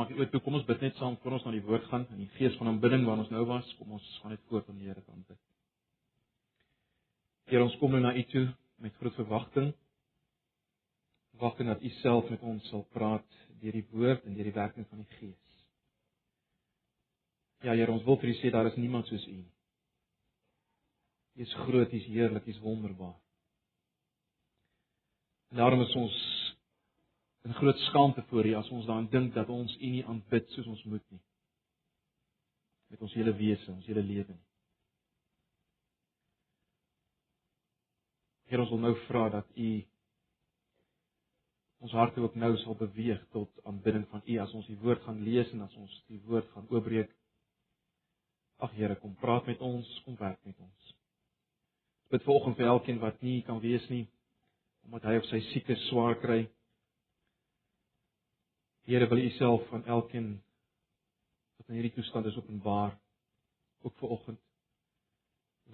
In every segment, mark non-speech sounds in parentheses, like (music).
maak dit oop. Kom ons bid net saam voor ons na die woord gaan in die gees van aanbidding waar ons nou was. Kom ons gaan net voor van die Here kan bid. Here, ons kom nou na U toe met groot verwagting. Verwagting dat U self met ons sal praat deur die woord en deur die werking van die Gees. Ja, Here, ons wil vir U sê daar is niemand soos U nie. U is groot, U is heerlik, U is wonderbaar. En daarom is ons in groot skaamte voor U as ons daaraan dink dat ons U nie aanbid soos ons moet nie. Met ons hele wese, ons hele lewe nie. Here ons wil nou vra dat U ons harte ook nou sal beweeg tot aanbidding van U as ons die woord gaan lees en as ons die woord gaan oopbreek. Ag Here, kom praat met ons, kom werk met ons. Ek bid vir oggend vir elkeen wat nie kan wees nie omdat hy of sy sieke swaar kry. Here wil U self van elkeen wat in hierdie toestand is openbaar ook vir oggend.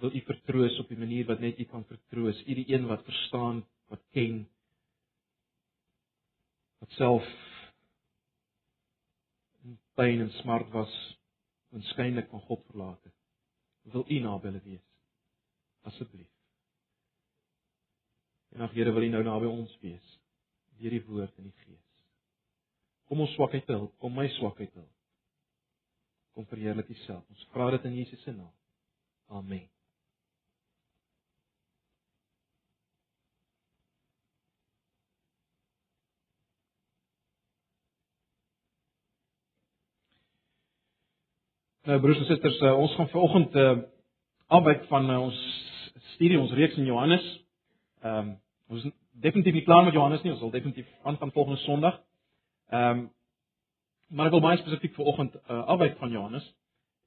Wil U vertroos op 'n manier wat net U kan vertroos. U die een wat verstaan, wat ken wat self in pyn en smart was waarskynlik van God verlate. Wil U naby hulle wees? Asseblief. En ag Here, wil U nou naby ons wees deur die woord en die gees. Kom ons swakheid help, kom my swakheid help. Kom verheerlik U self. Ons vra dit in Jesus se naam. Amen. Nou broers en susters, uh, ons gaan vanoggend uh afwyk van uh, ons studie, ons reeks in Johannes. Ehm um, ons definitief nie klaar met Johannes nie, ons sal definitief aangaan volgende Sondag. Ehm um, maar ek wil baie spesifiek vanoggend uh afwyk van Johannes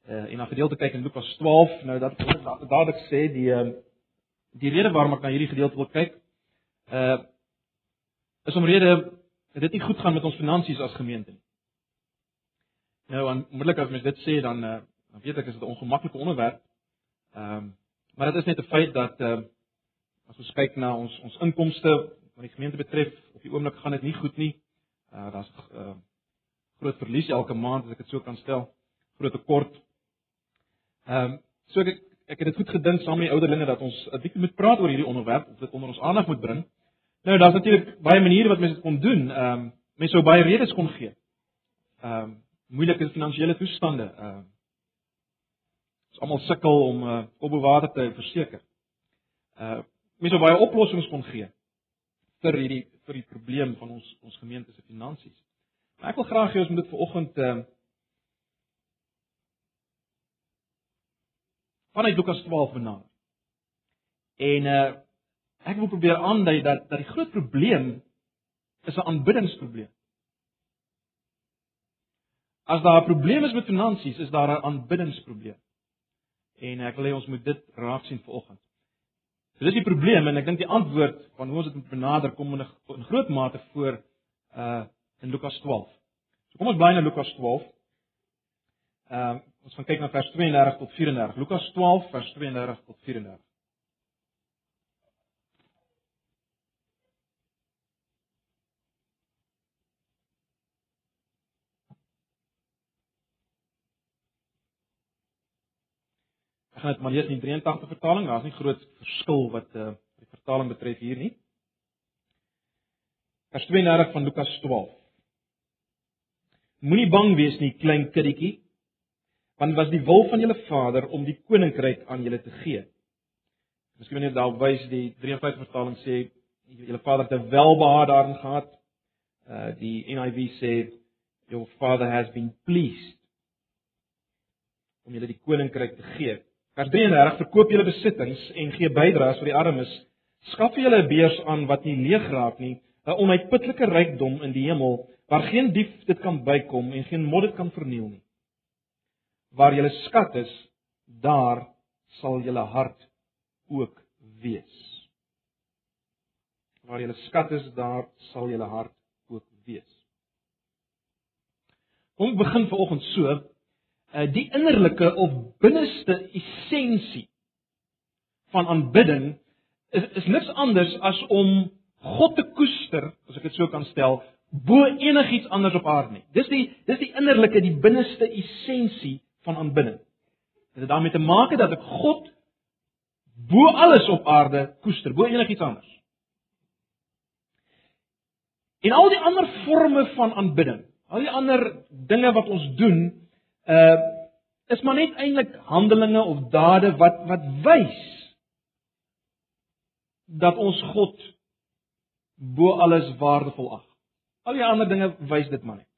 uh en na gedeelte kyk in Lukas 12. Nou dat ek dadelik sê die uh die rede waarom ek na hierdie gedeelte wil kyk uh is omrede dit nie goed gaan met ons finansies as gemeente nie. Nou onmiddellik as mens dit sê dan uh, dan weet ek is dit 'n ongemaklike onderwerp. Ehm um, maar dit is net 'n feit dat ehm uh, as ons kyk na ons ons inkomste wat die gemeente betref, op die oomblik gaan dit nie goed nie. Uh daar's uh, groot verlies elke maand as ek dit so kan stel, groot tekort. Ehm um, so ek ek het dit goed gedink saam met die ouderlinge dat ons 'n bietjie moet praat oor hierdie onderwerp, of dit onder ons aandag moet bring. Nou daar's natuurlik baie maniere wat mense dit kon doen. Ehm um, mense sou baie redes kon gee. Ehm um, moeilike finansiële toestande. Uh ons almal sukkel om uh op bewaarde te verseker. Uh mense baie oplossings kon gee vir hierdie vir die probleem van ons ons gemeente se finansies. Maar ek wil graag hê ons moet dit vanoggend uh vanuit Lukas 12 benader. En uh ek wil probeer aandui dat dat die groot probleem is 'n aanbiddingsprobleem. As daar 'n probleem is met finansies, is daar 'n aanbiddingsprobleem. En ek wil hê ons moet dit raak sien vanoggend. So dis die probleem en ek dink die antwoord van hoe ons dit moet benader kom in 'n groot mate voor uh in Lukas 12. So kom ons bly in Lukas 12. Ehm uh, ons gaan kyk na vers 32 tot 34. Lukas 12 vers 32 tot 34. Gaan dit maar lees in die 83 vertaling. Daar's nie groot verskil wat uh die vertaling betref hier nie. Vers 32 van Lukas 12. Moenie bang wees nie, klein kindertjie, want was die wil van julle Vader om die koninkryk aan julle te gee. Miskien wanneer daar wys die 53 vertaling sê julle Vader het welbehaag daarin gehad. Uh die NIV sê your father has been pleased om julle die koninkryk te gee. Vers 33: Verkoop julle besittings en gee bydraes vir die armes. Skaf vir julle 'n beurs aan wat nie leeg raak nie, 'n onuitputlike rykdom in die hemel waar geen dief dit kan bykom en geen mot dit kan verniel nie. Waar julle skat is, daar sal julle hart ook wees. Waar julle skat is, daar sal julle hart ook wees. Kom begin vanoggend so die innerlike of binneste essensie van aanbidding is is niks anders as om God te koester, as ek dit so kan stel, bo enigiets anders op aarde nie. Dis die dis die innerlike, die binneste essensie van aanbidding. Dit het daarmee te maak dat ek God bo alles op aarde koester, bo enigiets anders. En al die ander forme van aanbidding, al die ander dinge wat ons doen, uh is maar net eintlik handelinge of dade wat wat wys dat ons God bo alles waardevol ag. Al die ander dinge wys dit maar net.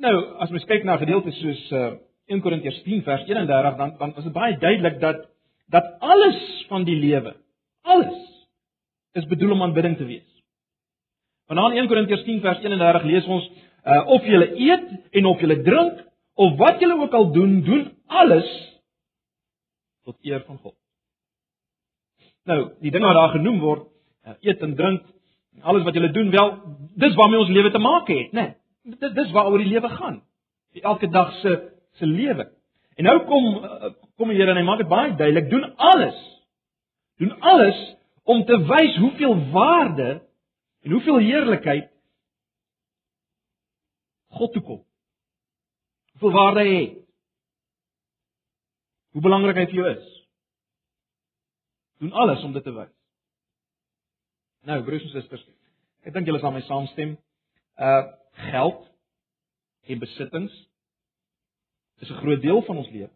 Nou, as mens kyk na gedeeltes soos uh 1 Korintiërs 10 vers 31 dan dan is dit baie duidelik dat dat alles van die lewe, alles is bedoel om aanbidding te wees. Vanaand 1 Korintiërs 10 vers 31 lees ons uh, of julle eet en of julle drink of wat julle ook al doen, doen alles tot eer van God. Nou, die dinge wat daar genoem word, uh, eet en drink, alles wat julle doen, wel, dis waarmee ons lewe te maak het, né? Nee, dit dis waaroor die lewe gaan. Die elke dag se se lewe. En nou kom uh, kom die Here en hy maak dit baie duidelik, doen alles. Doen alles om te wys hoeveel waarde en hoeveel heerlikheid God toe kom. Hoeveel waarde hy het. Hoe belangrik hy vir jou is. Doen alles om dit te wys. Nou, broers en susters, ek dink julle sal my saamstem. Uh geld en besittings is 'n groot deel van ons lewe.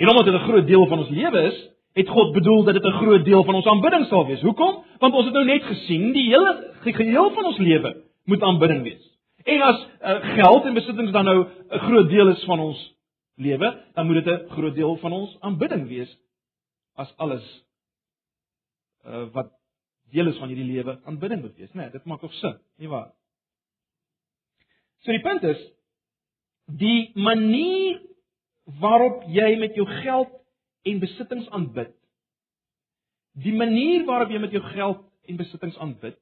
En omdat dit 'n groot deel van ons lewe is, het God bedoel dat dit 'n groot deel van ons aanbidding sal wees. Hoekom? Want ons het nou net gesien, die hele geheel van ons lewe moet aanbidding wees. En as uh, geld en besittings dan nou 'n groot deel is van ons lewe, dan moet dit 'n groot deel van ons aanbidding wees as alles uh, wat deel is van hierdie lewe aanbidding moet wees, né? Nee, dit maak ook sin, nie waar? So die punt is die manier waarop jy met jou geld en besittings aanbid. Die manier waarop jy met jou geld en besittings aanbid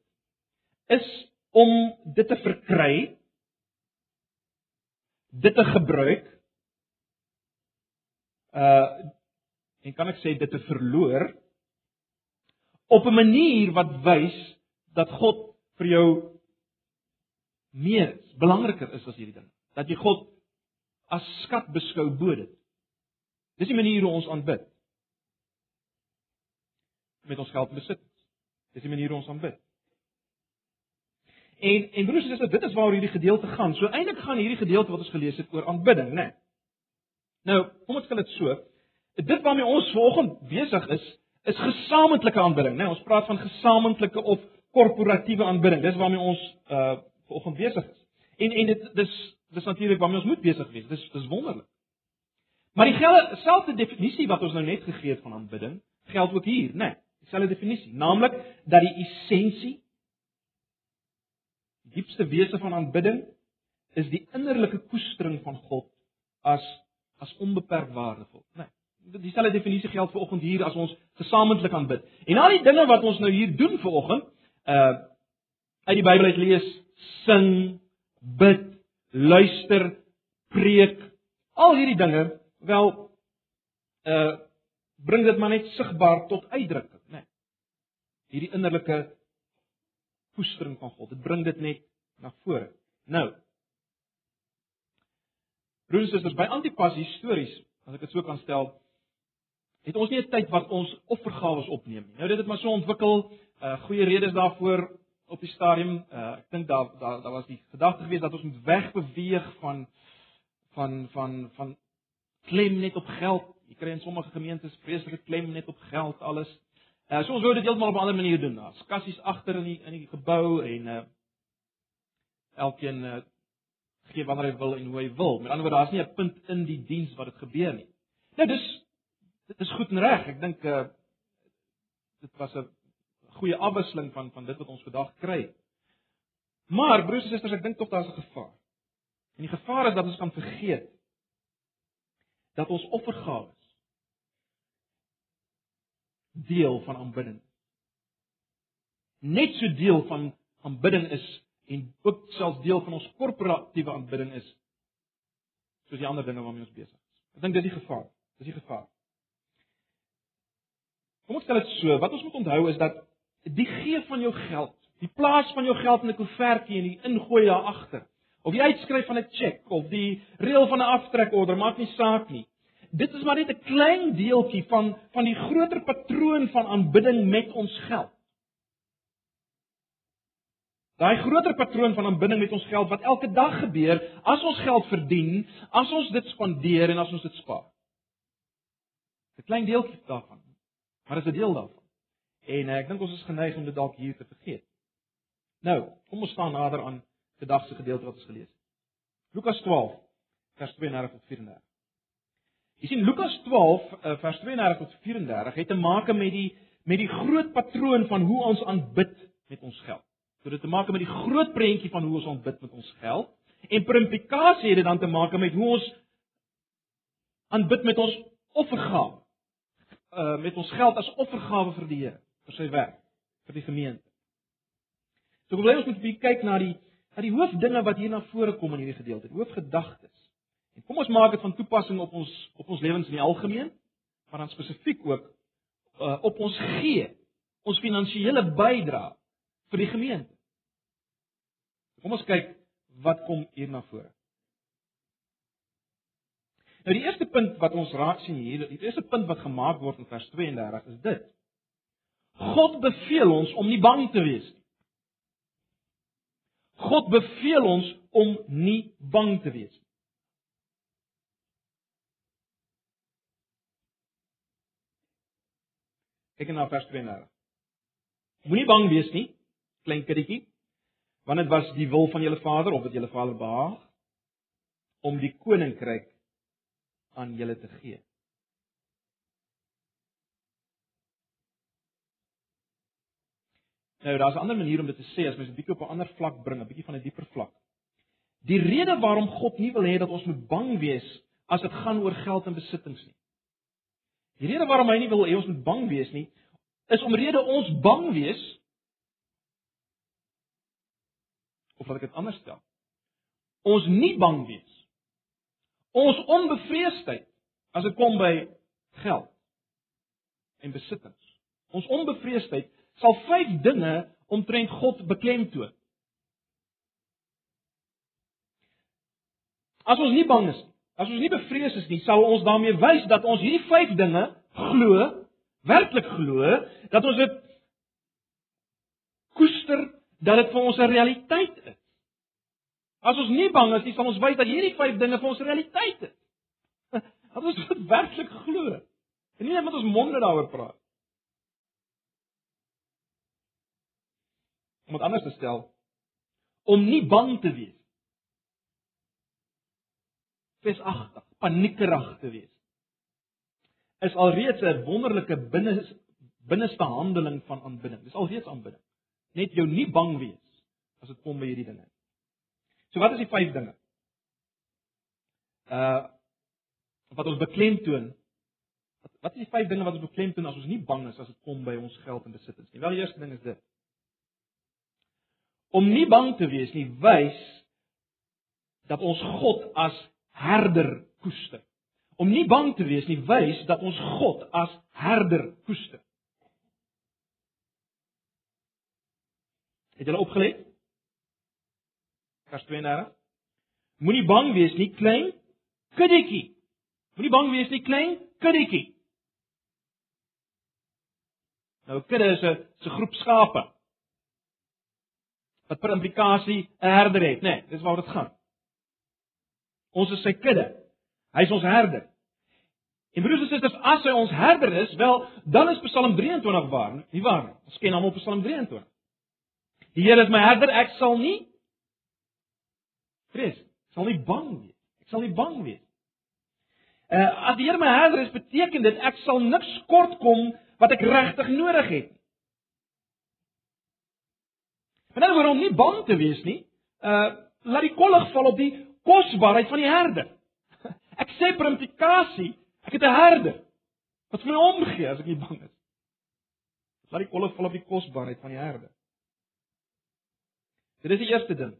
is om dit te verkry, dit te gebruik uh en kan ek sê dit te verloor op 'n manier wat wys dat God vir jou meer belangriker is as hierdie ding. Dat jy God as skat beskou bo dit. Dis die manier hoe ons aanbid. Met ons geld besit. Dis die manier hoe ons aanbid. En en broers en susters, dit is waaroor hierdie gedeelte gaan. So eintlik gaan hierdie gedeelte wat ons gelees het oor aanbidding, né? Nee. Nou, kom ons stel dit so. Dit waarmee ons vanoggend besig is, is gesamentlike aanbidding, né? Nee, ons praat van gesamentlike of korporatiewe aanbidding. Dis waarmee ons uh vanoggend besig is. En en dit dis dis natuurlik waarmee ons moet besig wees. Dis dis wonderlik. Maar die selfde definisie wat ons nou net gegee het van aanbidding, geld ook hier, né? Nee, dieselfde definisie, naamlik dat die essensie die diepste wese van aanbidding is die innerlike koestering van God as as onbeperk waardevol, né? Nee, dieselfde definisie geld vir oggend hier as ons gesamentlik aanbid. En al die dinge wat ons nou hier doen vir oggend, uh uit die Bybel uit lees, sing, bid, luister, preek, al hierdie dinge Wel uh bring dit maar net sigbaar tot uitdrukking, né? Nee. Hierdie innerlike koestering van God. Dit bring dit net na vore. Nou. Broers en susters, by Antipas histories, as ek dit so kan stel, het ons nie 'n tyd wat ons offergawe opneem nie. Nou dit het maar so ontwikkel, uh goeie redes daarvoor op die stadium. Uh ek dink daar daar daar was die gedagte gewees dat ons moet wegbeweeg van van van van klem net op geld. Jy kry in sommige gemeentes vreeslike klem net op geld alles. Uh, so ons wou dit heeltemal op 'n ander manier doen. Daar's kassies agter in die in die gebou en uh elkeen uh, gee wanneer hy wil en hoe hy wil. Met ander woorde, daar's nie 'n punt in die diens wat dit gebeur nie. Nou dis dit is goed en reg. Ek dink uh dit was 'n goeie afwisseling van van dit wat ons vandag kry. Maar broers en susters, ek dink tog daar's 'n gevaar. En die gevaar is dat ons kan vergeet dat ons offergawe deel van aanbidding. Net so deel van aanbidding is en ook selfs deel van ons korporatiewe aanbidding is soos die ander dinge waarmee ons besig is. Ek dink dis die gevaar. Dis die gevaar. Kom ek stel dit so, wat ons moet onthou is dat die gee van jou geld, die plaas van jou geld in 'n koevertjie en die ingooi daar agter, of die uitskryf van 'n cheque of die reël van 'n aftrekorder, maak nie saak nie. Dit is maar net 'n klein deeltjie van van die groter patroon van aanbidding met ons geld. Daai groter patroon van aanbidding met ons geld wat elke dag gebeur as ons geld verdien, as ons dit spandeer en as ons dit spaar. 'n Klein deeltjie daarvan. Maar dit is 'n deel daarvan. En ek dink ons is geneig om dit dalk hier te vergeet. Nou, kom ons staan nader aan vandag se gedeelte wat ons gelees het. Lukas 12 vers 32 tot 34. Jy sien Lukas 12 eh, vers 32 tot 34 het te maak met die met die groot patroon van hoe ons aanbid met ons geld. So dit te maak met die groot prentjie van hoe ons aanbid met ons geld en per implikasie het dit dan te maak met hoe ons aanbid met ons offergawe. Uh met ons geld as offergawe vir die Here, vir sy werk, vir die gemeente. So wil ons moet kyk na die na die hoofdinge wat hier na vore kom in hierdie gedeelte, hoofgedagtes. En kom ons maak dit van toepassing op ons op ons lewens in die algemeen, maar dan spesifiek ook uh, op ons gee, ons finansiële bydrae vir die gemeente. Kom ons kyk wat kom hier na vore. Nou die eerste punt wat ons raak sien hier, die eerste punt wat gemaak word in vers 32 is dit. God beveel ons om nie bang te wees nie. God beveel ons om nie bang te wees nie. Kyk na vers 32. Moenie bang wees nie, klein kindertjie, want dit was die wil van julle Vader of dit julle Vader behaag om die koninkryk aan julle te gee. Nou, daar's 'n ander manier om dit te sê as mens 'n bietjie op 'n ander vlak bring, 'n bietjie van 'n dieper vlak. Die rede waarom God nie wil hê dat ons moet bang wees as dit gaan oor geld en besittings nie. Die rede waarom hy nie wil hê ons moet bang wees nie, is omrede ons bang wees of laat ek dit anders stel. Ons nie bang wees. Ons onbevreesdheid as dit kom by geld en besittings. Ons onbevreesdheid sal vyf dinge omtrent God beklemtoon. As ons nie bang is nie, As ons nie bevrees is nie, sal ons daarmee wys dat ons hierdie vyf dinge glo, werklik glo, dat ons dit koester dat dit vir ons 'n realiteit is. As ons nie bang is nie, sal ons wys dat hierdie vyf dinge vir ons realiteit is. (laughs) Dat ons dit werklik glo. En nie net met ons monde daaroor praat. Om dit anders te stel, om nie bang te wees spesagtig, paniekerig te wees. Is alreeds 'n wonderlike binne binneste handeling van aanbidding. Dis alreeds aanbidding. Net jou nie bang wees as dit kom by hierdie dinge. So wat is die vyf dinge? Uh wat ons beklemtoon. Wat is die vyf dinge wat ons beklemtoon as ons nie bang is as dit kom by ons geld en besittings nie? Wel die eerste ding is dit. Om nie bang te wees nie, wys dat ons God as herder koester. Om nie bang te wees nie, wys dat ons God as herder koester. Het julle opgelet? Vers 32. Moenie bang wees nie, klein kuddetjie. Moenie bang wees nie, klein kuddetjie. Nou kudde is 'n 'n groep skape wat per implikasie 'n herder het, né? Nee, dis waaroor dit gaan. Ons is sy kudde. Hy is ons herder. En broers en susters, as hy ons herder is, wel, dan is Psalm 23 waar, nie waar nie? Ons ken almal Psalm 23. Die Here is my herder, ek sal nie vrees, ek sal nie bang wees. Ek sal nie bang wees. Uh as die Here my herder is, beteken dit ek sal niks kort kom wat ek regtig nodig het nie. En dan word om nie bang te wees nie, uh laat die kollig val op die kosbaarheid van die herder. (laughs) Ek sê per implikasie, ek het 'n herder wat vir my omgee as ek nie bang is. Laat die kolle val op die kosbaarheid van die herder. Dit is die eerste ding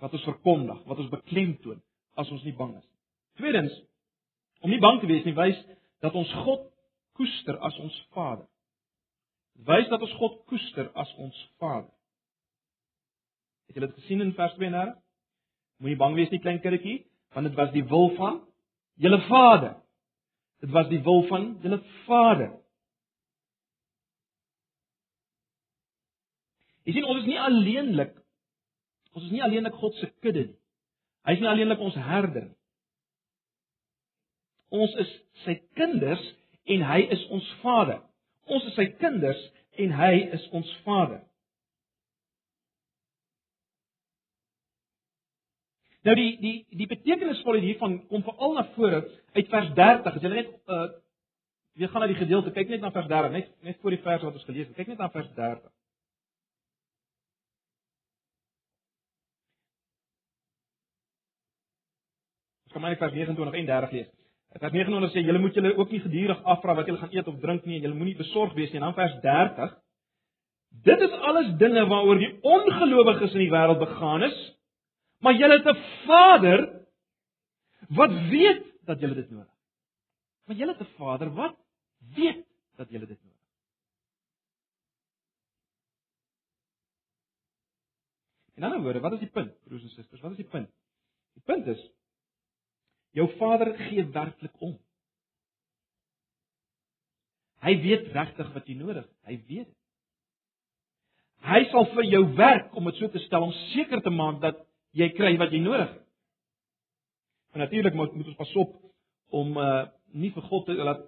wat ons verkondig, wat ons beklemtoon as ons nie bang is. Tweedens, om nie bang te wees nie, wys dat ons God koester as ons Vader. Wys dat ons God koester as ons Vader. Het julle dit gesien in vers 32? Moenie bang wees nie klein kindertjie, want dit was die wil van julle Vader. Dit was die wil van julle Vader. Jy sien ons is nie alleenlik ons is nie alleenlik God se kudde nie. Hy is nie alleenlik ons herder nie. Ons is sy kinders en hy is ons Vader. Ons is sy kinders en hy is ons Vader. Nou die die die betekenisvolle hiervan kom veral na vore uit vers 30. As jy net uh weer gaan na die gedeelte, kyk net na vers 30, net net voor die vers wat ons gelees het. Kyk net na vers 30. Ons kan maar vers 29 en 30 lees. Vers 29 sê julle moet julle ook nie gedurig afvra wat julle gaan eet of drink nie en julle moenie besorg wees nie. En dan vers 30 Dit is alles dinge waaroor die ongelowiges in die wêreld begaan is. Maar julle het 'n Vader wat weet dat julle dit nodig het. Maar julle het 'n Vader wat weet dat julle dit nodig het. In ander woorde, wat is die punt, broers en susters? Wat is die punt? Die punt is Jou Vader gee werklik om. Hy weet regtig wat jy nodig het. Hy weet dit. Hy sal vir jou werk om dit so te stel om seker te maak dat jy kry wat jy nodig het. En natuurlik moet, moet ons pas op om uh nie vir God te laat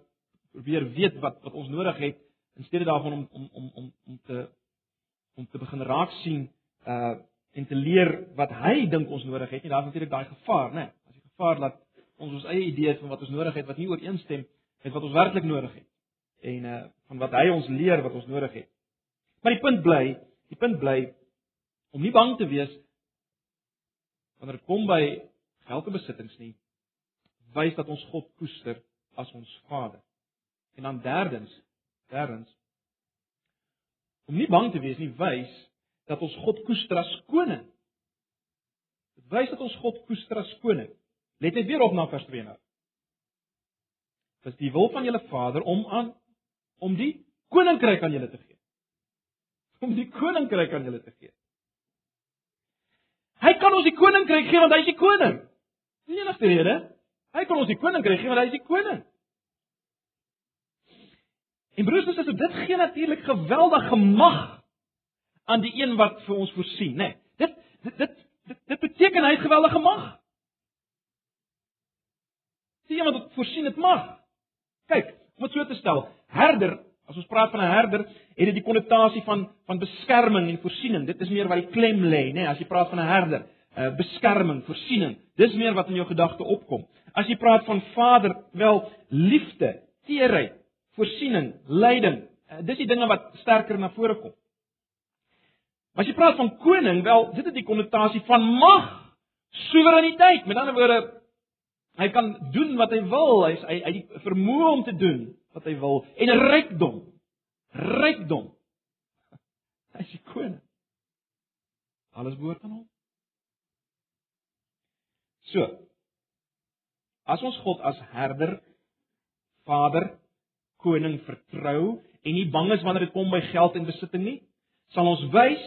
probeer weet wat wat ons nodig het in steede daarvan om om om om om te om te begin raak sien uh en te leer wat hy dink ons nodig het. Nie daar's natuurlik daai gevaar, né? Nee. As die gevaar dat ons ons eie idees van wat ons nodig het wat nie ooreenstem met wat ons werklik nodig het en uh van wat hy ons leer wat ons nodig het. Maar die punt bly, die punt bly om nie bang te wees wanneer dit kom by gelde besittings nie, wys dat ons God koester as ons Vader. En dan derdens, derdens om nie bang te wees nie, wys dat ons God koester as koning. Dit wys dat ons God koester as koning. Let net weer op na vers 2 nou. Dis die wil van julle Vader om aan om die koninkryk aan julle te gee. Om die koninkryk aan julle te gee. Hy kan ons die koninkryk gee want hy is die koning. Dis die enigste rede. Hy kan ons die koninkryk gee want hy is die koning. En broers susters, dit gee natuurlik geweldige mag aan die een wat vir ons voorsien, né? Nee, dit dit dit dit, dit beteken hy het geweldige mag. Sien jy wat voorsien dit mag? Kyk, om dit so te stel, herder, as ons praat van 'n herder, het dit die konnotasie van van beskerming en voorsiening. Dit is meer wat die klem lê, nê, nee, as jy praat van 'n herder, uh, beskerming, voorsiening. Dis meer wat in jou gedagte opkom. As jy praat van Vader, wel liefde, teerheid, voorsiening, lyding. Uh, dis die dinge wat sterker na vore kom. As jy praat van koning, wel, dit het die konnotasie van mag, soewereiniteit. Met ander woorde, Hy kan doen wat hy wil. Hy hy hy die vermoë om te doen wat hy wil en rykdom. Rykdom. Hy is die koning. Alles behoort aan hom. So. As ons God as herder, Vader, koning vertrou en nie bang is wanneer dit kom by geld en besitting nie, sal ons wys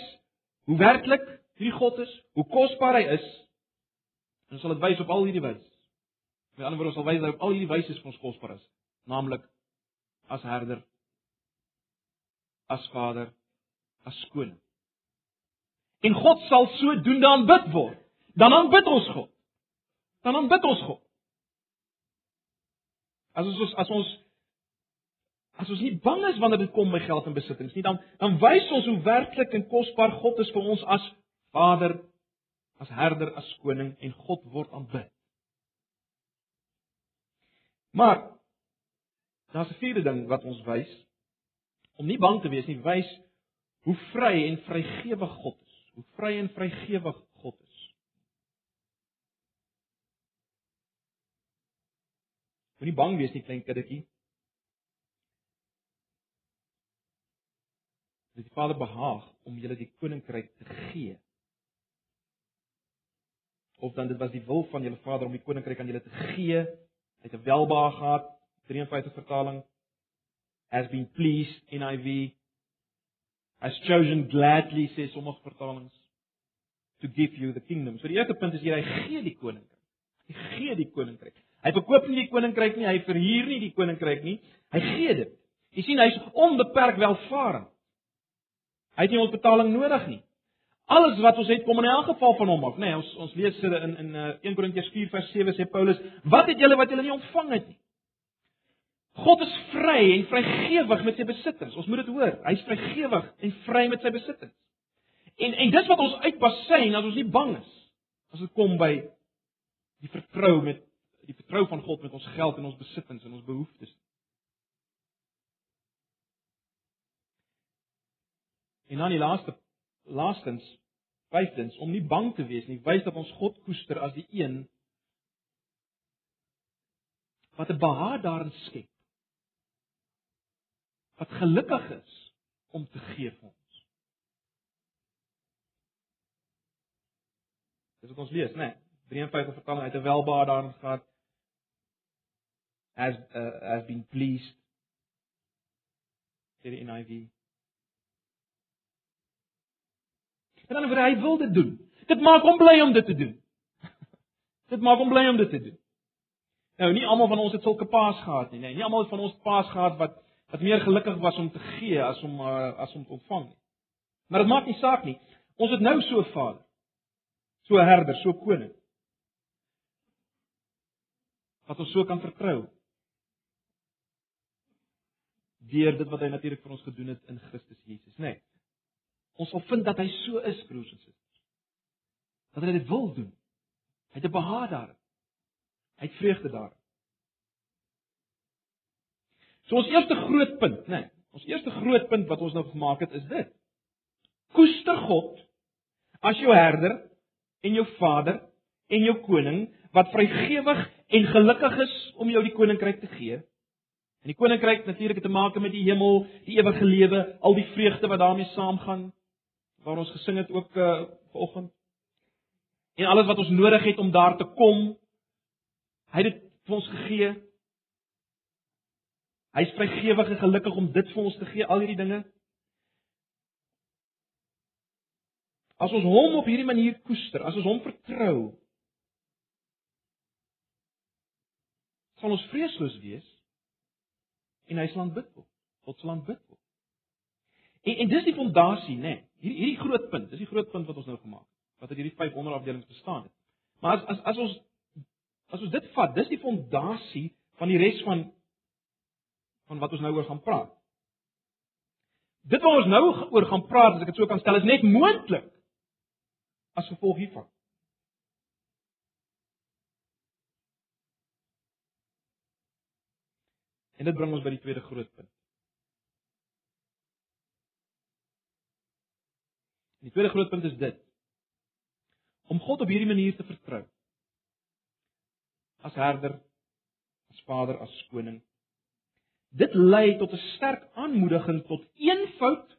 hoe werklik hierdie God is, hoe kosbaar hy is. En ons sal dit wys op al hierdie wyse. Met ander woorde, ons sal wys dat al hierdie wyse ons kosbaar is, naamlik as herder, as vader, as koning. En God sal so doen dan aanbid word. Dan aanbid ons God. Dan aanbid ons God. As ons as ons as ons nie bang is wanneer dit kom by geld en besittings nie, dan dan wys ons hoe werklik en kosbaar God is vir ons as Vader, as herder, as koning en God word aanbid. Maar daar's 'n vierde ding wat ons wys om nie bang te wees nie, wys hoe vry en vrygewig God is. Hoe vry en vrygewig God is. Moenie bang wees nie, klein kindertjie. Dit die Vader behaag om julle die koninkryk te gee. Of dan dit was die wil van julle Vader om die koninkryk aan julle te gee Hy het 'n welbehaag gehad, 53 vertaling. has been pleased NIV has chosen gladly sê sommige vertalings to give you the kingdom. So die eerste punt is hier hy gee die koninkryk. Hy gee die koninkryk. Hy verkoop nie die koninkryk nie, hy verhuur nie die koninkryk nie. Hy gee dit. Jy sien hy's onbeperk welvarend. Hy het nie ons betaling nodig nie. Alles wat ons het kom in elk geval van hom af, nê? Nee, ons ons lees dit in in uh, 1 Korintiërs 4 vers 7 sê Paulus, "Wat het julle wat julle nie ontvang het nie?" God is vry en vrygewig met sy besittings. Ons moet dit hoor. Hy's vrygewig en vry met sy besittings. En en dis wat ons uitbasyn as ons nie bang is as dit kom by die vertrou met die vertrou van God met ons geld en ons besittings en ons behoeftes. En dan die laaste laastens vyftens om nie bang te wees nie, wys dat ons God koester as die een wat 'n behaag daarin skep. Wat gelukkig is om te gee vir ons. Dis wat ons lees, né? Nee, 53 vertaling uit 'n welbehaag daarin gehad has uh, has been pleased. Sê die NIV. En dan word hy wil dit doen. Dit maak hom bly om dit te doen. (laughs) dit maak hom bly om dit te doen. Nou, nie almal van ons het sulke paas gehad nie, nee. Nie almal van ons paas gehad wat wat meer gelukkig was om te gee as om uh, as om te ontvang nie. Maar dit maak nie saak nie. Ons het nou so 'n Vader. So 'n herder, so 'n koning. Wat ons so kan vertrou. Deur dit wat hy natuurlik vir ons gedoen het in Christus Jesus, nê. Nee. Ons sal vind dat hy so is, broers en susters. Dat hy dit wil doen. Hy het 'n behaag daar. Hy het vreugde daar. So ons eerste groot punt, né? Nee, ons eerste groot punt wat ons nou gemaak het is dit. Koester God as jou herder en jou vader en jou koning wat vrygewig en gelukkig is om jou die koninkryk te gee. En die koninkryk natuurlik het te maak met die hemel, die ewige lewe, al die vreugde wat daarmee saamgaan waar ons gesing het ook uh, vanoggend. En alles wat ons nodig het om daar te kom, hy het dit vir ons gegee. Hy is vrygewig en gelukkig om dit vir ons te gee, al hierdie dinge. As ons hom op hierdie manier koester, as ons hom vertrou, sal ons vreesloos wees en hy sal aanbid word. God sal aanbid word. En en dis die fondasie, né? Nee. Hierdie hierdie groot punt, dis die groot punt wat ons nou gemaak het. Wat uit hierdie vyf onderafdelings bestaan het. Maar as as as ons as ons dit vat, dis die fondasie van die res van van wat ons nou oor gaan praat. Dit wat ons nou oor gaan praat, as ek dit so kan stel, is net moontlik as gevolg hiervan. En dit bring ons by die tweede groot punt. Die tweede groot punt is dit. Om God op hierdie manier te vertrou. As herder, as vader, as koning. Dit lei tot 'n sterk aanmoediging tot eenvoud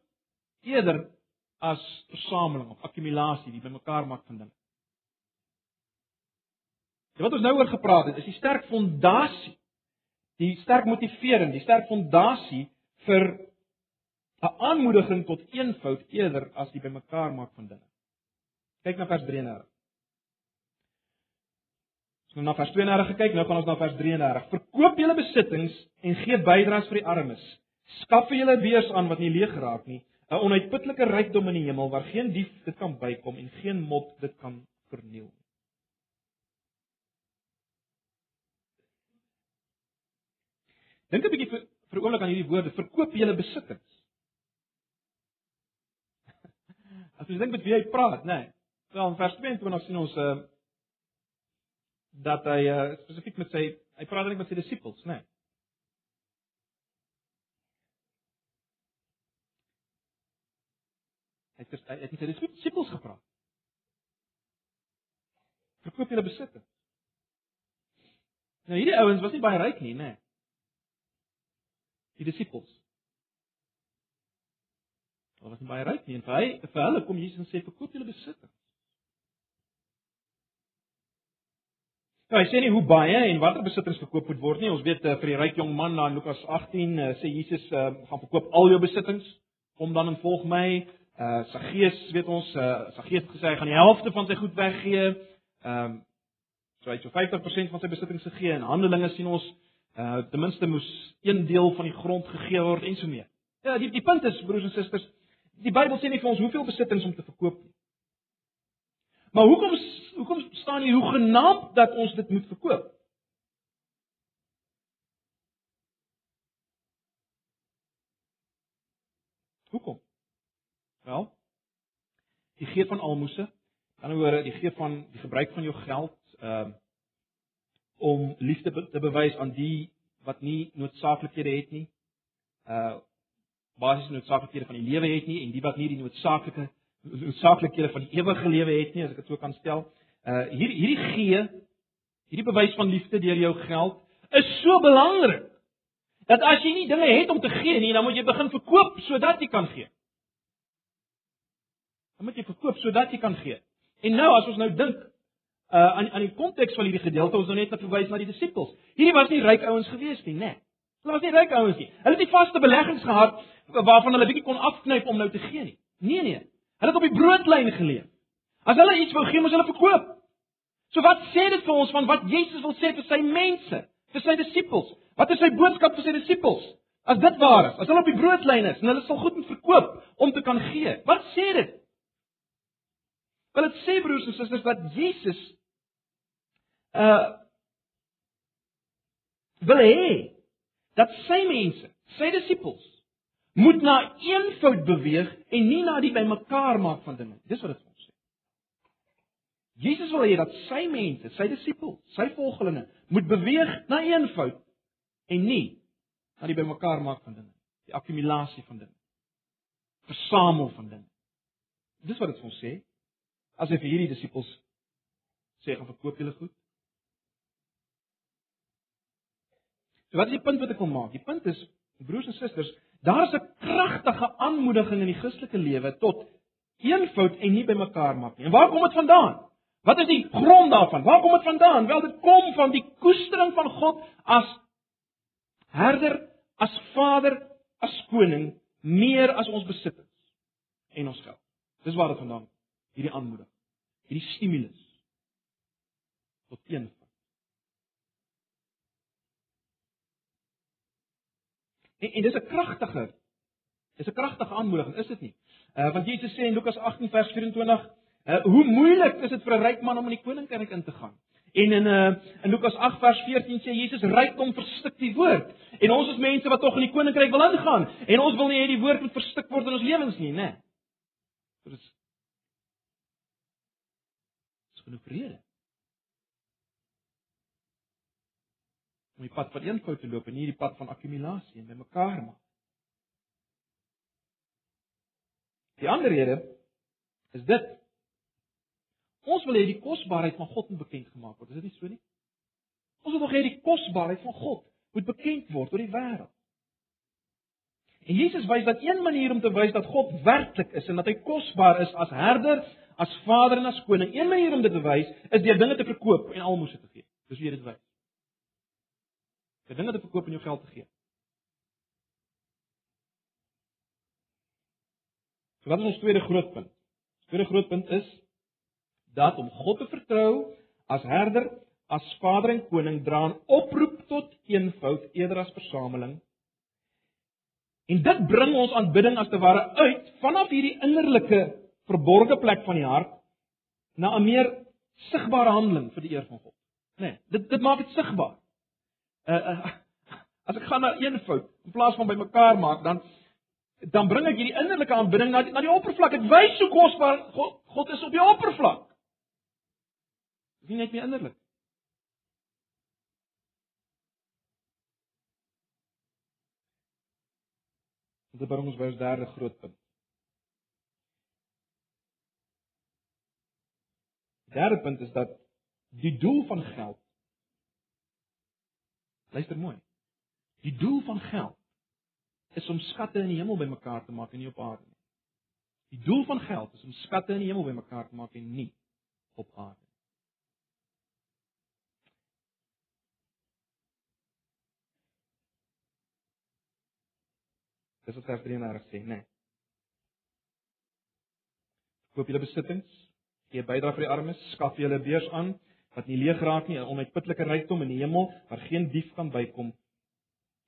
eerder as versameling of akkumulasie, die bymekaar maak van dinge. En wat ons nou oor gepraat het, is die sterk fondasie, die sterk motivering, die sterk fondasie vir 'n aanmoediging tot eenvoud eerder as die bymekaar maak van dinge. Kyk na vers 33. Ons nou na vers 32 gekyk, nou gaan ons na vers 33. Verkoop julle besittings en gee bydraes vir die armes. Skaf vir julle beurs aan wat nie leeg geraak nie, 'n onuitputlike rykdom in die hemel waar geen dief dit kan bykom en geen mot dit kan verniel. Dink 'n bietjie vir, vir 'n oomblik aan hierdie woorde, verkoop julle besittings. (laughs) As jy dink met wie hy praat, nê. Nee. Wel in vers 22 sien ons uh dat hy uh spesifiek met sy hy praat eintlik met sy disippels, nê. Nee. Hy het hy het met sy disippels gepraat. Verkoop julle besittings. Nou hierdie ouens was nie baie ryk nie, nê. Nee. Die disippels. Hulle was nie baie ryk nie en vir hy vir hulle kom Jesus en sê verkoop julle besittings. Nou, hy sê nie hoe baie en watter besittings verkoop moet word nie. Ons weet uh, vir die ryk jong man in Lukas 18 uh, sê Jesus uh, gaan verkoop al jou besittings, kom dan en volg my. Uh Saggeus, weet ons, uh Saggeus het gesê hy gaan die helfte van sy goed weggee. Ehm um, so hy het so 50% van sy besittings gegee en Handelinge sien ons uh ten minste moes een deel van die grond gegee word en so meer. Ja, die die punt is broers en susters, die Bybel sê nie vir ons hoeveel besittings om te verkoop nie. Maar hoekom hoekom staan hier hoe genaamd dat ons dit moet verkoop? Hoekom? Wel, die gee van almoses, aan die ander woorde, die gee van die gebruik van jou geld ehm uh, om liefde te bewys aan die wat nie noodsaaklikhede het nie. Uh basiese noodsaaklikhede van die lewe het nie en die wat nie die noodsaaklike noodsaaklikhede van die ewige lewe het nie, as ek dit so kan stel. Uh hier hierdie gee, hierdie bewys van liefde deur jou geld is so belangrik dat as jy nie dinge het om te gee nie, dan moet jy begin verkoop sodat jy kan gee. Dan moet jy verkoop sodat jy kan gee. En nou as ons nou dink uh aan aan die konteks van hierdie gedeelte, ons nou net verwys na die disippels. Hierdie was nie ryk ouens gewees nie, né? Nee. Hulle was nie ryk ouens nie. Hulle het nie vaste beleggings gehad waarvan hulle bietjie kon afknyp om nou te gee nie. Nee nee. Hulle het op die broodlyn geleef. As hulle iets wou gee, moes hulle verkoop. So wat sê dit vir ons van wat Jesus wil sê vir sy mense, vir sy disippels? Wat is sy boodskap vir sy disippels? As dit waar is, as hulle op die broodlyn is en hulle sal goed moet verkoop om te kan gee. Wat sê dit? Wel dit sê broers en susters dat Jesus uh wil hê dat sy mense, sy disippels moet na eenvoud beweeg en nie na die bymekaar maak van dinge. Dis wat dit sê. Jesus wil hê dat sy mense, sy disippels, sy volgelinge moet beweeg na eenvoud en nie na die bymekaar maak van dinge, die akkumulasie van dinge. Versamel van dinge. Dis wat dit ons sê. As hy vir hierdie disippels sê gaan verkoop julle goed. So wat is die punt wat ek wil maak? Die punt is broers en susters, Daar's 'n kragtige aanmoediging in die Christelike lewe tot eenvoud en nie bymekaar maak nie. En waar kom dit vandaan? Wat is die grond daarvan? Waar kom dit vandaan? Wel, dit kom van die koestering van God as herder, as Vader, as koning, meer as ons besittings en ons geld. Dis waar dit vandaan kom. Hierdie aanmoediging, hierdie stimulus tot eenvoud. En, en dis 'n kragtige is 'n kragtige aanmoediging, is dit nie? Uh want Jesus sê in Lukas 18 vers 24, uh hoe moeilik is dit vir 'n ryk man om in die koninkryk in te gaan? En in uh in Lukas 8 vers 14 sê Jesus rykdom verstik die woord. En ons is mense wat tog in die koninkryk wil ingaan en ons wil nie hê die woord moet verstik word in ons lewens nie, né? Dit is genoeg rede. om die pad van eenvoud te loop en nie die pad van akkumulasie en bymekaar maak. Die ander rede is dit ons wil hê die kosbaarheid van God moet bekend gemaak word. Is dit nie so nie? Ons wil hê die kosbaarheid van God moet bekend word oor die wêreld. En Jesus wys dat een manier om te wys dat God werklik is en dat hy kosbaar is as herder, as vader en as koning, een manier om dit te wys is deur dinge te verkoop en almoses te gee. Dis hoe jy dit wys vir dinge te verkoop en jou geld te gee. So wat is ons tweede groot punt? Ons tweede groot punt is dat om God te vertrou as herder, as vader en koning dra 'n oproep tot eenvoud eerder as versameling. En dit bring ons aanbidding as te ware uit vanaf hierdie innerlike verborgde plek van die hart na 'n meer sigbare handeling vir die eer van God. Nee, dit dit maak dit sigbaar uh, uh, as ek gaan na een fout in plaas van bymekaar maak, dan dan bring ek hierdie innerlike aanbidding na die, na die oppervlak. Ek wys hoe kosbaar God, God is op die oppervlak. Dis nie net meer innerlik. Dit bring ons by ons derde groot punt. Derde punt is dat die doel van geld Luister mooi. Die doel van geld is om skatte in die hemel bymekaar te maak en nie op aarde nie. Die doel van geld is om skatte in die hemel bymekaar te maak en nie op aarde nie. Dis wat vers 33 sê, né? Nee. Koop julle besittings, gee bydrae vir die armes, skaf julle beurs aan wat nie leeg raak nie, 'n onuitputlike rykdom in die hemel waar geen dief kan bykom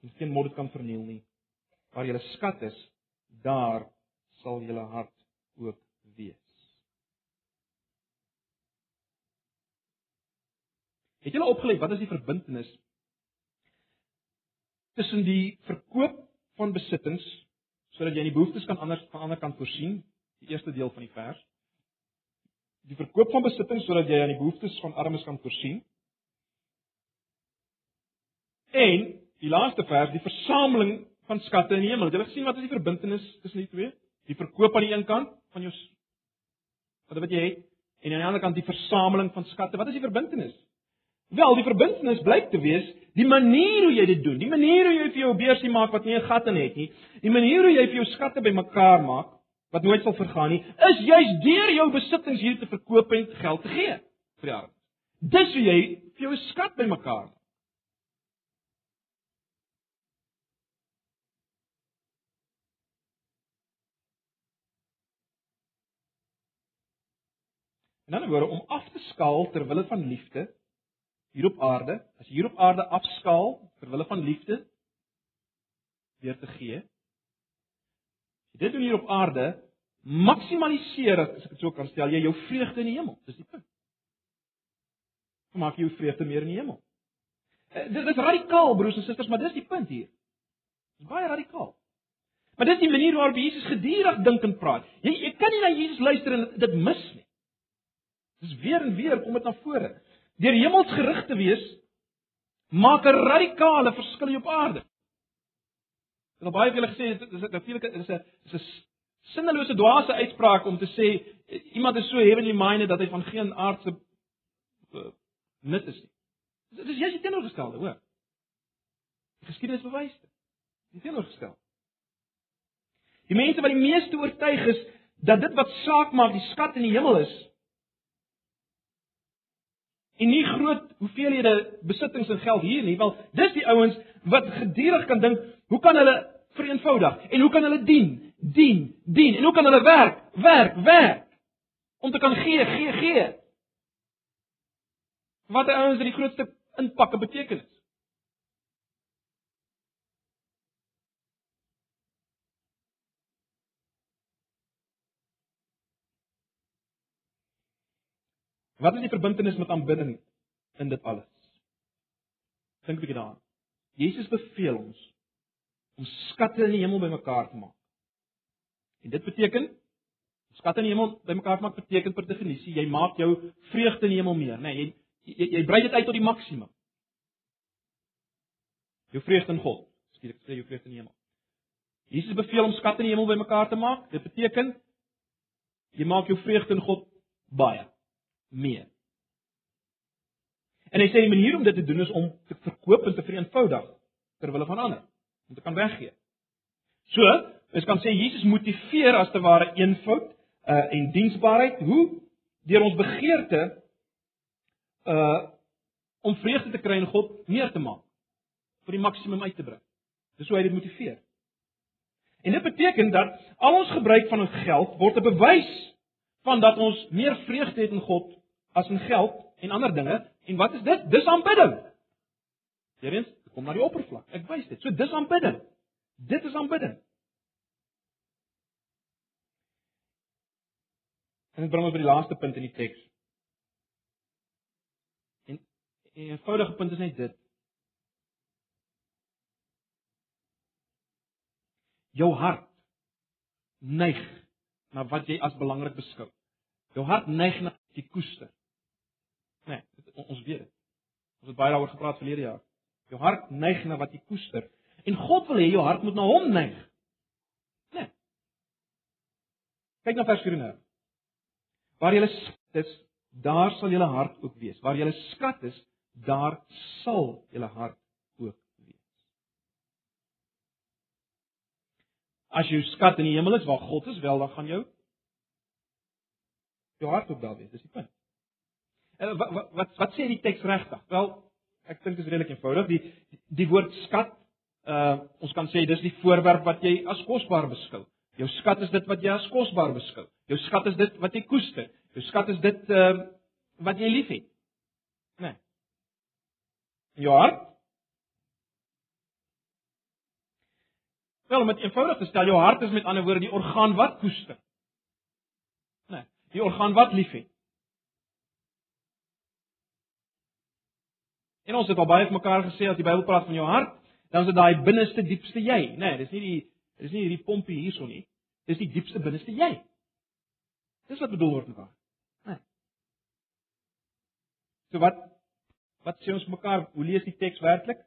en geen moord kan verniel nie. Waar julle skat is, daar sal julle hart ook wees. Het julle opgelet wat is die verbintenis tussen die verkoop van besittings sodat jy die behoeftes kan anders van ander kan voorsien, die eerste deel van die vers. Die verkoop van besittings sodat jy aan die behoeftes van armes kan voorsien. En die laaste vers, die versameling van skatte in die hemel. Het jy gesien wat is die verbintenis tussen die twee? Die verkoop aan die een kant van jou wat wat jy het en aan die ander kant die versameling van skatte. Wat is die verbintenis? Wel, die verbintenis blyk te wees die manier hoe jy dit doen. Die manier hoe jy vir jou beursie maak wat nie 'n gat in het nie. Die manier hoe jy vir jou skatte bymekaar maak wat nooit sal vergaan nie, is juis deur jou besittings hier te verkoop en geld te gee vir die armes. Dis hoe jy vir jou skat bymekaar maak. En dan word om af te skaal ter wille van liefde hier op aarde, as hier op aarde afskaal ter wille van liefde weer te gee. As jy dit doen hier op aarde, maksimaliseer as ek dit so kan stel, jy jou vreugde in die hemel. Dis die punt. Maak jy jou vreugde meer in die hemel. Eh, dit is radikaal broers en susters, maar dis die punt hier. Dis baie radikaal. Maar dis die manier waarop Jesus gedurig dink en praat. Jy jy kan nie na Jesus luister en dit mis nie. Dis weer en weer kom dit na vore deur hemelsgerig te wees, maak 'n radikale verskil op aarde. Het baie vir julle gesê dit is natuurlik is 'n is 'n sinnelose dwaase uitspraak om te sê iemand is so heavenly minded dat hy van geen aardse uh, nut is nie. Dit is jy's teenoorgestelde, hoor. Geskiedenis bewys dit. Die teenoorgestelde. Die mense wat die meeste oortuig is dat dit wat saak maak die skat in die hemel is, en nie groot hoeveelhede besittings en geld hier nie, wel dis die ouens wat gedurig kan dink, hoe kan hulle vereenvoudig en hoe kan hulle dien? Dien, dien en hoe kan hulle werk? Werk, werk om te kan gee, gee, gee. Wat die ouens in die grootste inpakke betekenis. Wat is die verbintenis met aanbidding in dit alles? Dink 'n bietjie daaraan. Jesus beveel ons om skatte in die hemel bymekaar te maak. En dit beteken skatte in die hemel bymekaar maak beteken per definisie jy maak jou vreugde in die hemel meer, nê? Nee, jy, jy jy brei dit uit tot die maksimum. Jou vreugde in God. Skielik sê jou vreugde in die hemel. Jesus beveel om skatte in die hemel bymekaar te maak. Dit beteken jy maak jou vreugde in God baie meer. En hy sê die manier om dit te doen is om te verkoop en te vereenvoudig ter wille van ander, om te kan weggee. So, ons kan sê Jesus motiveer as te ware eenvoud uh en diensbaarheid hoe deur ons begeerte uh om vreugde te kry in God meer te maak vir die maksimum uit te bring. Dis hoe hy dit motiveer. En dit beteken dat al ons gebruik van ons geld word 'n bewys van dat ons meer vreugde het in God as in geld en ander dinge. En wat is dit? Dis aanbidding. Hierens, kom na die oppervlak. Ek wys dit. So dis aanbidding. Dit is aanbidding. En dit bring ons by die laaste punt in die teks. En 'n eenvoudige punt is net dit. Jou hart neig na wat jy as belangrik beskou. Jou hart neig na die koester. Ons weet dit. Ons het baie daaroor gepraat verlede jaar. Jou hart neig na wat jy koester en God wil hê jou hart moet na hom neig. Nee. Kyk na vers 4 nou. Waar jy is, daar sal jou hart ook wees. Waar jy skat is, daar sal jou hart ook wees. As jou skat in die hemel is waar God is, wel dan gaan jou jou hart ook daar wees. Dis die punt. Eh, wat wat wat, wat sê die teks regtig? Wel, ek dink dit is redelik eenvoudig. Die die woord skat uh ons kan sê dis die voorwerp wat jy as kosbaar beskou. Jou skat is dit wat jy as kosbaar beskou. Jou skat is dit wat jy koester. Jou skat is dit uh wat jy liefhet. Né? Nee. Jou hart Wel, om dit eenvoudig te stel, jou hart is met ander woorde die orgaan wat koester. Né? Nee, die orgaan wat liefhet. En ons het al baie vir mekaar gesê as die Bybel praat van jou hart, dan is dit daai binneste diepste jy, né? Nee, dis nie die dis nie hierdie pompie hierso nie. Dis die diepste binneste jy. Dis wat bedoel word met daai. Nee. So wat wat sê ons mekaar, hoe lees die teks werklik?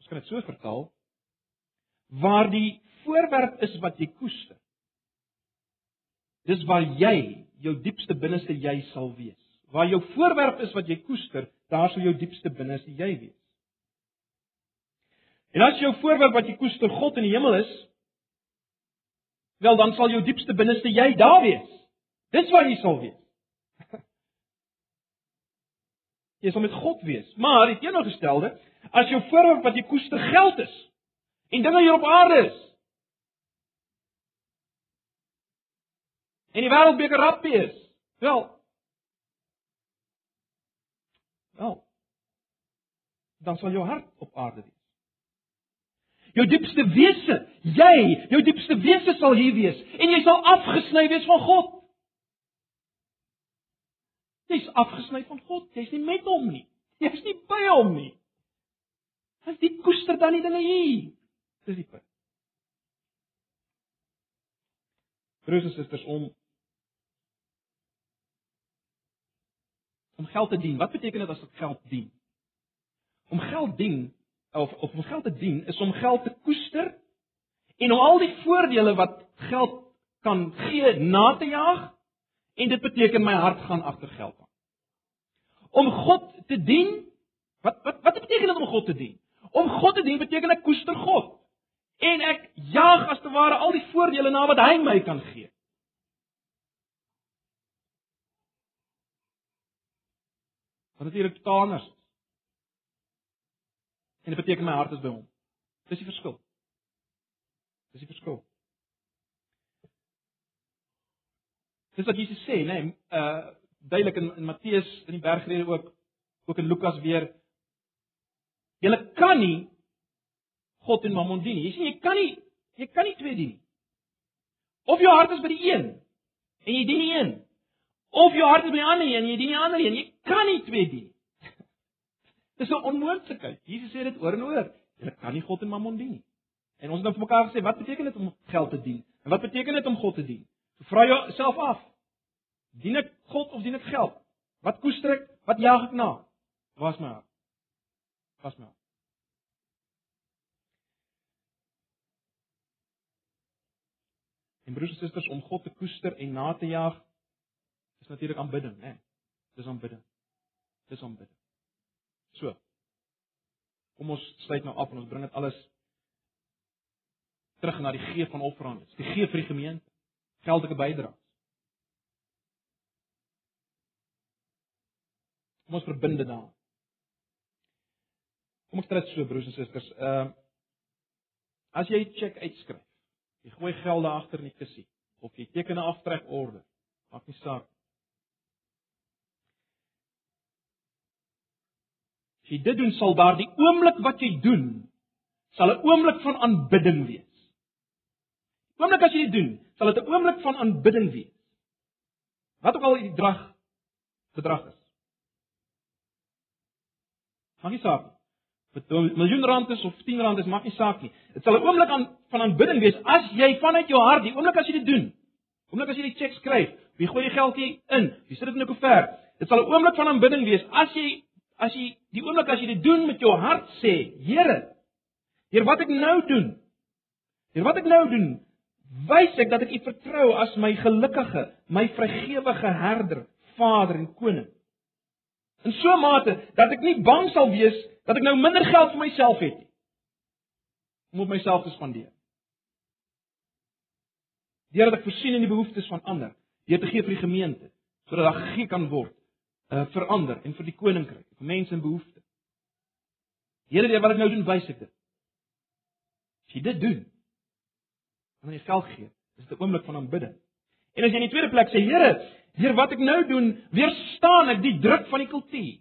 Ons kan dit so vertaal: waar die voorwerp is wat jy koester. Dis waar jy jou diepste binneste jy sal wees. Waar jou voorwerp is wat jy koester, daar sal jou diepste binneste jy wees. En as jou voorwerp wat jy koester God in die hemel is, wel dan sal jou diepste binneste jy daar wees. Dis waar jy sal wees. (laughs) Jy sal met God wees. Maar die teenoorgestelde, as jou voorwerp wat jy koester geld is en dinge hier op aarde is, en die wêreldbeker rappie is. Wel. Wel. Dan sal jou hart op aarde wees. Jou diepste wese, jy, jou diepste wese sal hier wees en jy sal afgesny wees van God. Jy's afgesny van God. Jy's nie met hom nie. Jy's nie by hom nie. Want jy koester dan nie dinge hier. Dis die punt. Broers en susters, om om geld te dien. Wat beteken dit as ek geld dien? Om geld dien of of om geld te dien is om geld te koester en om al die voordele wat geld kan gee na te jaag en dit beteken my hart gaan agter geld aan. Om God te dien, wat wat wat beteken dit om God te dien? Om God te dien beteken ek koester God en ek jaag as te ware al die voordele na wat hy my kan gee. Wat natuurlik totaal anders is. En dit beteken my hart is by hom. Dis die verskil. Dis die verskil. Dis wat Jesus sê, né? Nee, uh duidelik in, in Matteus in die bergrede ook ook in Lukas weer. Jy kan nie God en Mammon dien nie. Jy sien jy kan nie jy kan nie twee dien nie. Of jou hart is by die een en jy dien die een Of jou hart is by die ander een en jy dien die ander een. Jy kan nie twee dien nie. (laughs) Dis 'n onmoontlikheid. Jesus sê dit oor en oor. Jy kan nie God en Mammon dien nie. En ons het nou vir mekaar gesê, wat beteken dit om geld te dien? En wat beteken dit om God te dien? So vra jouself af. Dien ek God of dien ek geld? Wat koester ek? Wat jaag ek na? Waar is my hart? Waar is my hart? En broers en susters, om God te koester en na te jaag, is natuurlik aanbidding, né? Dis aanbidding. Dis aanbidding. So. Kom ons sluit nou af en ons bring dit alles terug na die gee van offerandes. Die gee vir die gemeente. Geldelike bydraes. Kom ons verbind dit daar. Kom ons trek so broers en susters. Ehm uh, as jy 'n cheque uitskryf, jy gooi gelde agter in die kussie of jy teken 'n aftrekorde, maak nie saak jy dit doen, sal daardie oomblik wat jy doen, sal 'n oomblik van aanbidding wees. Oomblik as jy dit doen, sal dit 'n oomblik van aanbidding wees. Wat ook al die drag bedrag is. Maak nie saak. Wat 'n miljoen rand is of 10 rand is, maak nie saak nie. Dit sal 'n oomblik aan van aanbidding wees as jy vanuit jou hart, die oomblik as jy dit doen. Oomblik as jy die cheque skryf, wie gooi die geldjie in? Wie sit dit in 'n koevert? Dit sal 'n oomblik van aanbidding wees as jy as jy die oomblik as jy dit doen met jou hart sê, Here, Heer wat ek nou doen? Heer wat ek nou doen? Wys ek dat ek U vertrou as my gelukkige, my vrygewige herder, Vader en koning. In so 'n mate dat ek nie bang sal wees dat ek nou minder geld vir myself het nie. Om op myself te spandeer. Deur dat ek voorsien in die behoeftes van ander, deur te gee vir die gemeente, sodat daar gegee kan word uh, verander en vir die koninkryk, vir mense in behoefte. Here, deur wat ek nou doen, wys ek dit. As jy dit doen, dan jy geld gee. Dis 'n oomblik van aanbidding. En as jy in die tweede plek sê, Here, deur wat ek nou doen, weerstaan ek die druk van die kultuur.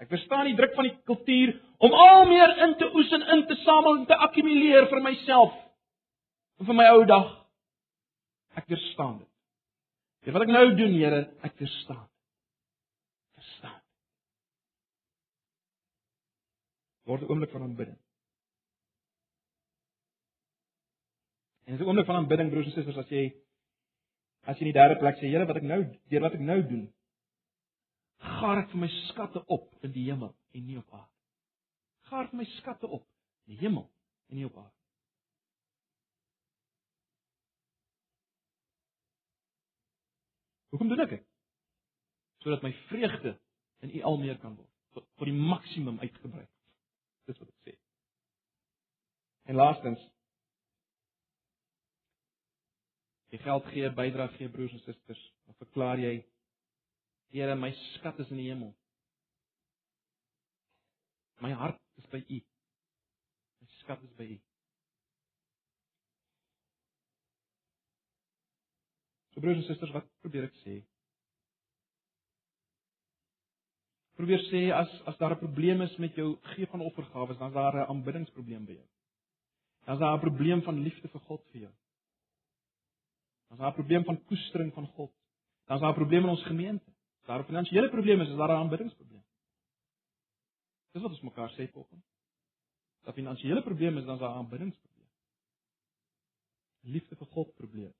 Ek verstaan die druk van die kultuur om al meer in te oes en in te samel en te akkumuleer vir myself en vir my ou dag. Ek verstaan dit. Dit wat ek nou doen, Here, ek. Verstaan. Word 'n oomblik van aanbidding. En dis 'n oomblik van aanbidding broers en susters as jy as jy in die derde plek sê Here wat ek nou deur wat ek nou doen gaar ek vir my skatte op in die hemel en nie op aarde. Gaar vir my skatte op in die hemel en nie op aarde. Hoekom doen ek dit? Sodat my vreugde in U al meer kan word, tot, tot die maksimum uitgebrei. Dis wat ek sê. En laastens jy geld gee, bydra gee broers en susters, dan verklaar jy Here, my skat is in die hemel. My hart is by U. My skat is by U. So broers en susters, wat probeer ek sê? Probeer sê as as daar 'n probleem is met jou gee van offergawe, dan is daar 'n aanbiddingsprobleem by jou. Dan is daar 'n probleem van liefde vir God vir jou. Dan is daar 'n probleem van koestering van God. Dan is daar 'n probleem in ons gemeente. As daar 'n finansiële probleem is, is daar 'n aanbiddingsprobleem. Dis wat ons mekaar sê vanoggend. As daar 'n finansiële probleem is, dan is daar 'n aanbiddingsprobleem. Liefde vir God probleem.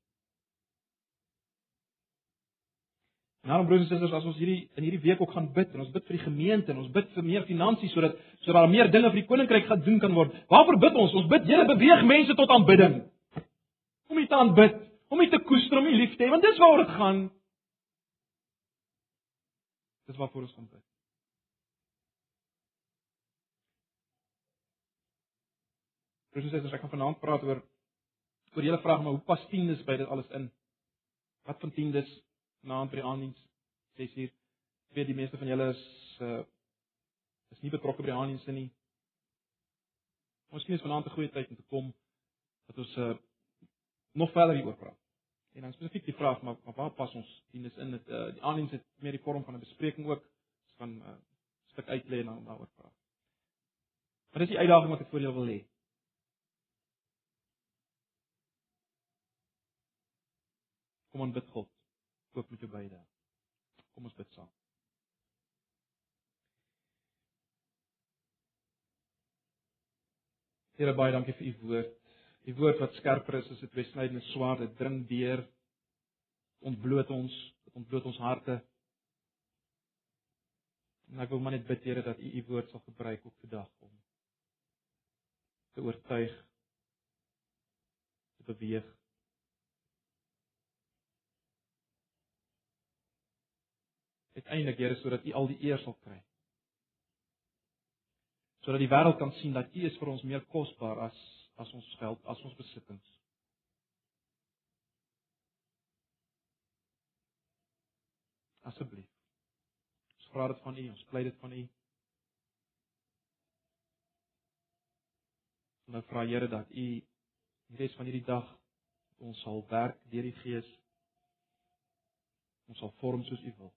Nou broers en susters, as ons hierdie in hierdie week ook gaan bid en ons bid vir die gemeente en ons bid vir meer finansies sodat sodat daar meer dinge vir die koninkryk gaan doen kan word. Waarvoor bid ons? Ons bid, Here, beweeg mense tot aanbidding. Om U te aanbid, om U te koester, om U lief te hê, want dis waaroor dit gaan. Dis waarvoor ons gaan bid. Broers en susters, ek gaan vanaand praat oor oor julle vraag maar hoe pas tiendes by dit alles in? Wat van tiendes? Na by die aandiens 6 uur. Ek weet die meeste van julle is uh is nie betrokke by die aandienste nie. Miskien is vanaand 'n goeie tyd om te kom dat ons uh nog verder hieroor praat. En dan spesifiek die vraag maar, maar waar pas ons dienes in dit uh die aandiens het meer die vorm van 'n bespreking ook. Ons gaan 'n uh, stuk uitlê en dan daaroor praat. Maar dis die uitdaging wat ek voor julle wil hê. Kom aan bid God ook met jou beide. Kom ons bid saam. Here baie dankie vir u woord. U woord wat skerper is as 'n tweesnydende swaard, dit dring deur ontbloot ons, dit ontbloot ons harte. En ek wil maar net bid Here dat u u woord sal gebruik ook vandag om te oortuig te beweeg uiteindelik Here sodat U al die eer sal kry. Sodat die wêreld kan sien dat U is vir ons meer kosbaar as as ons geld, as ons besittings. Asseblief. Ons vra dit van U, ons pleit dit van U. Nou vra Here dat U die res van hierdie dag ons sal werk deur die Gees. Ons sal vorm soos U wil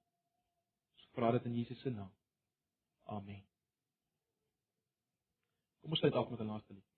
vra dit in Jesus se naam. Amen. Kom ons sluit af met 'n laaste lied.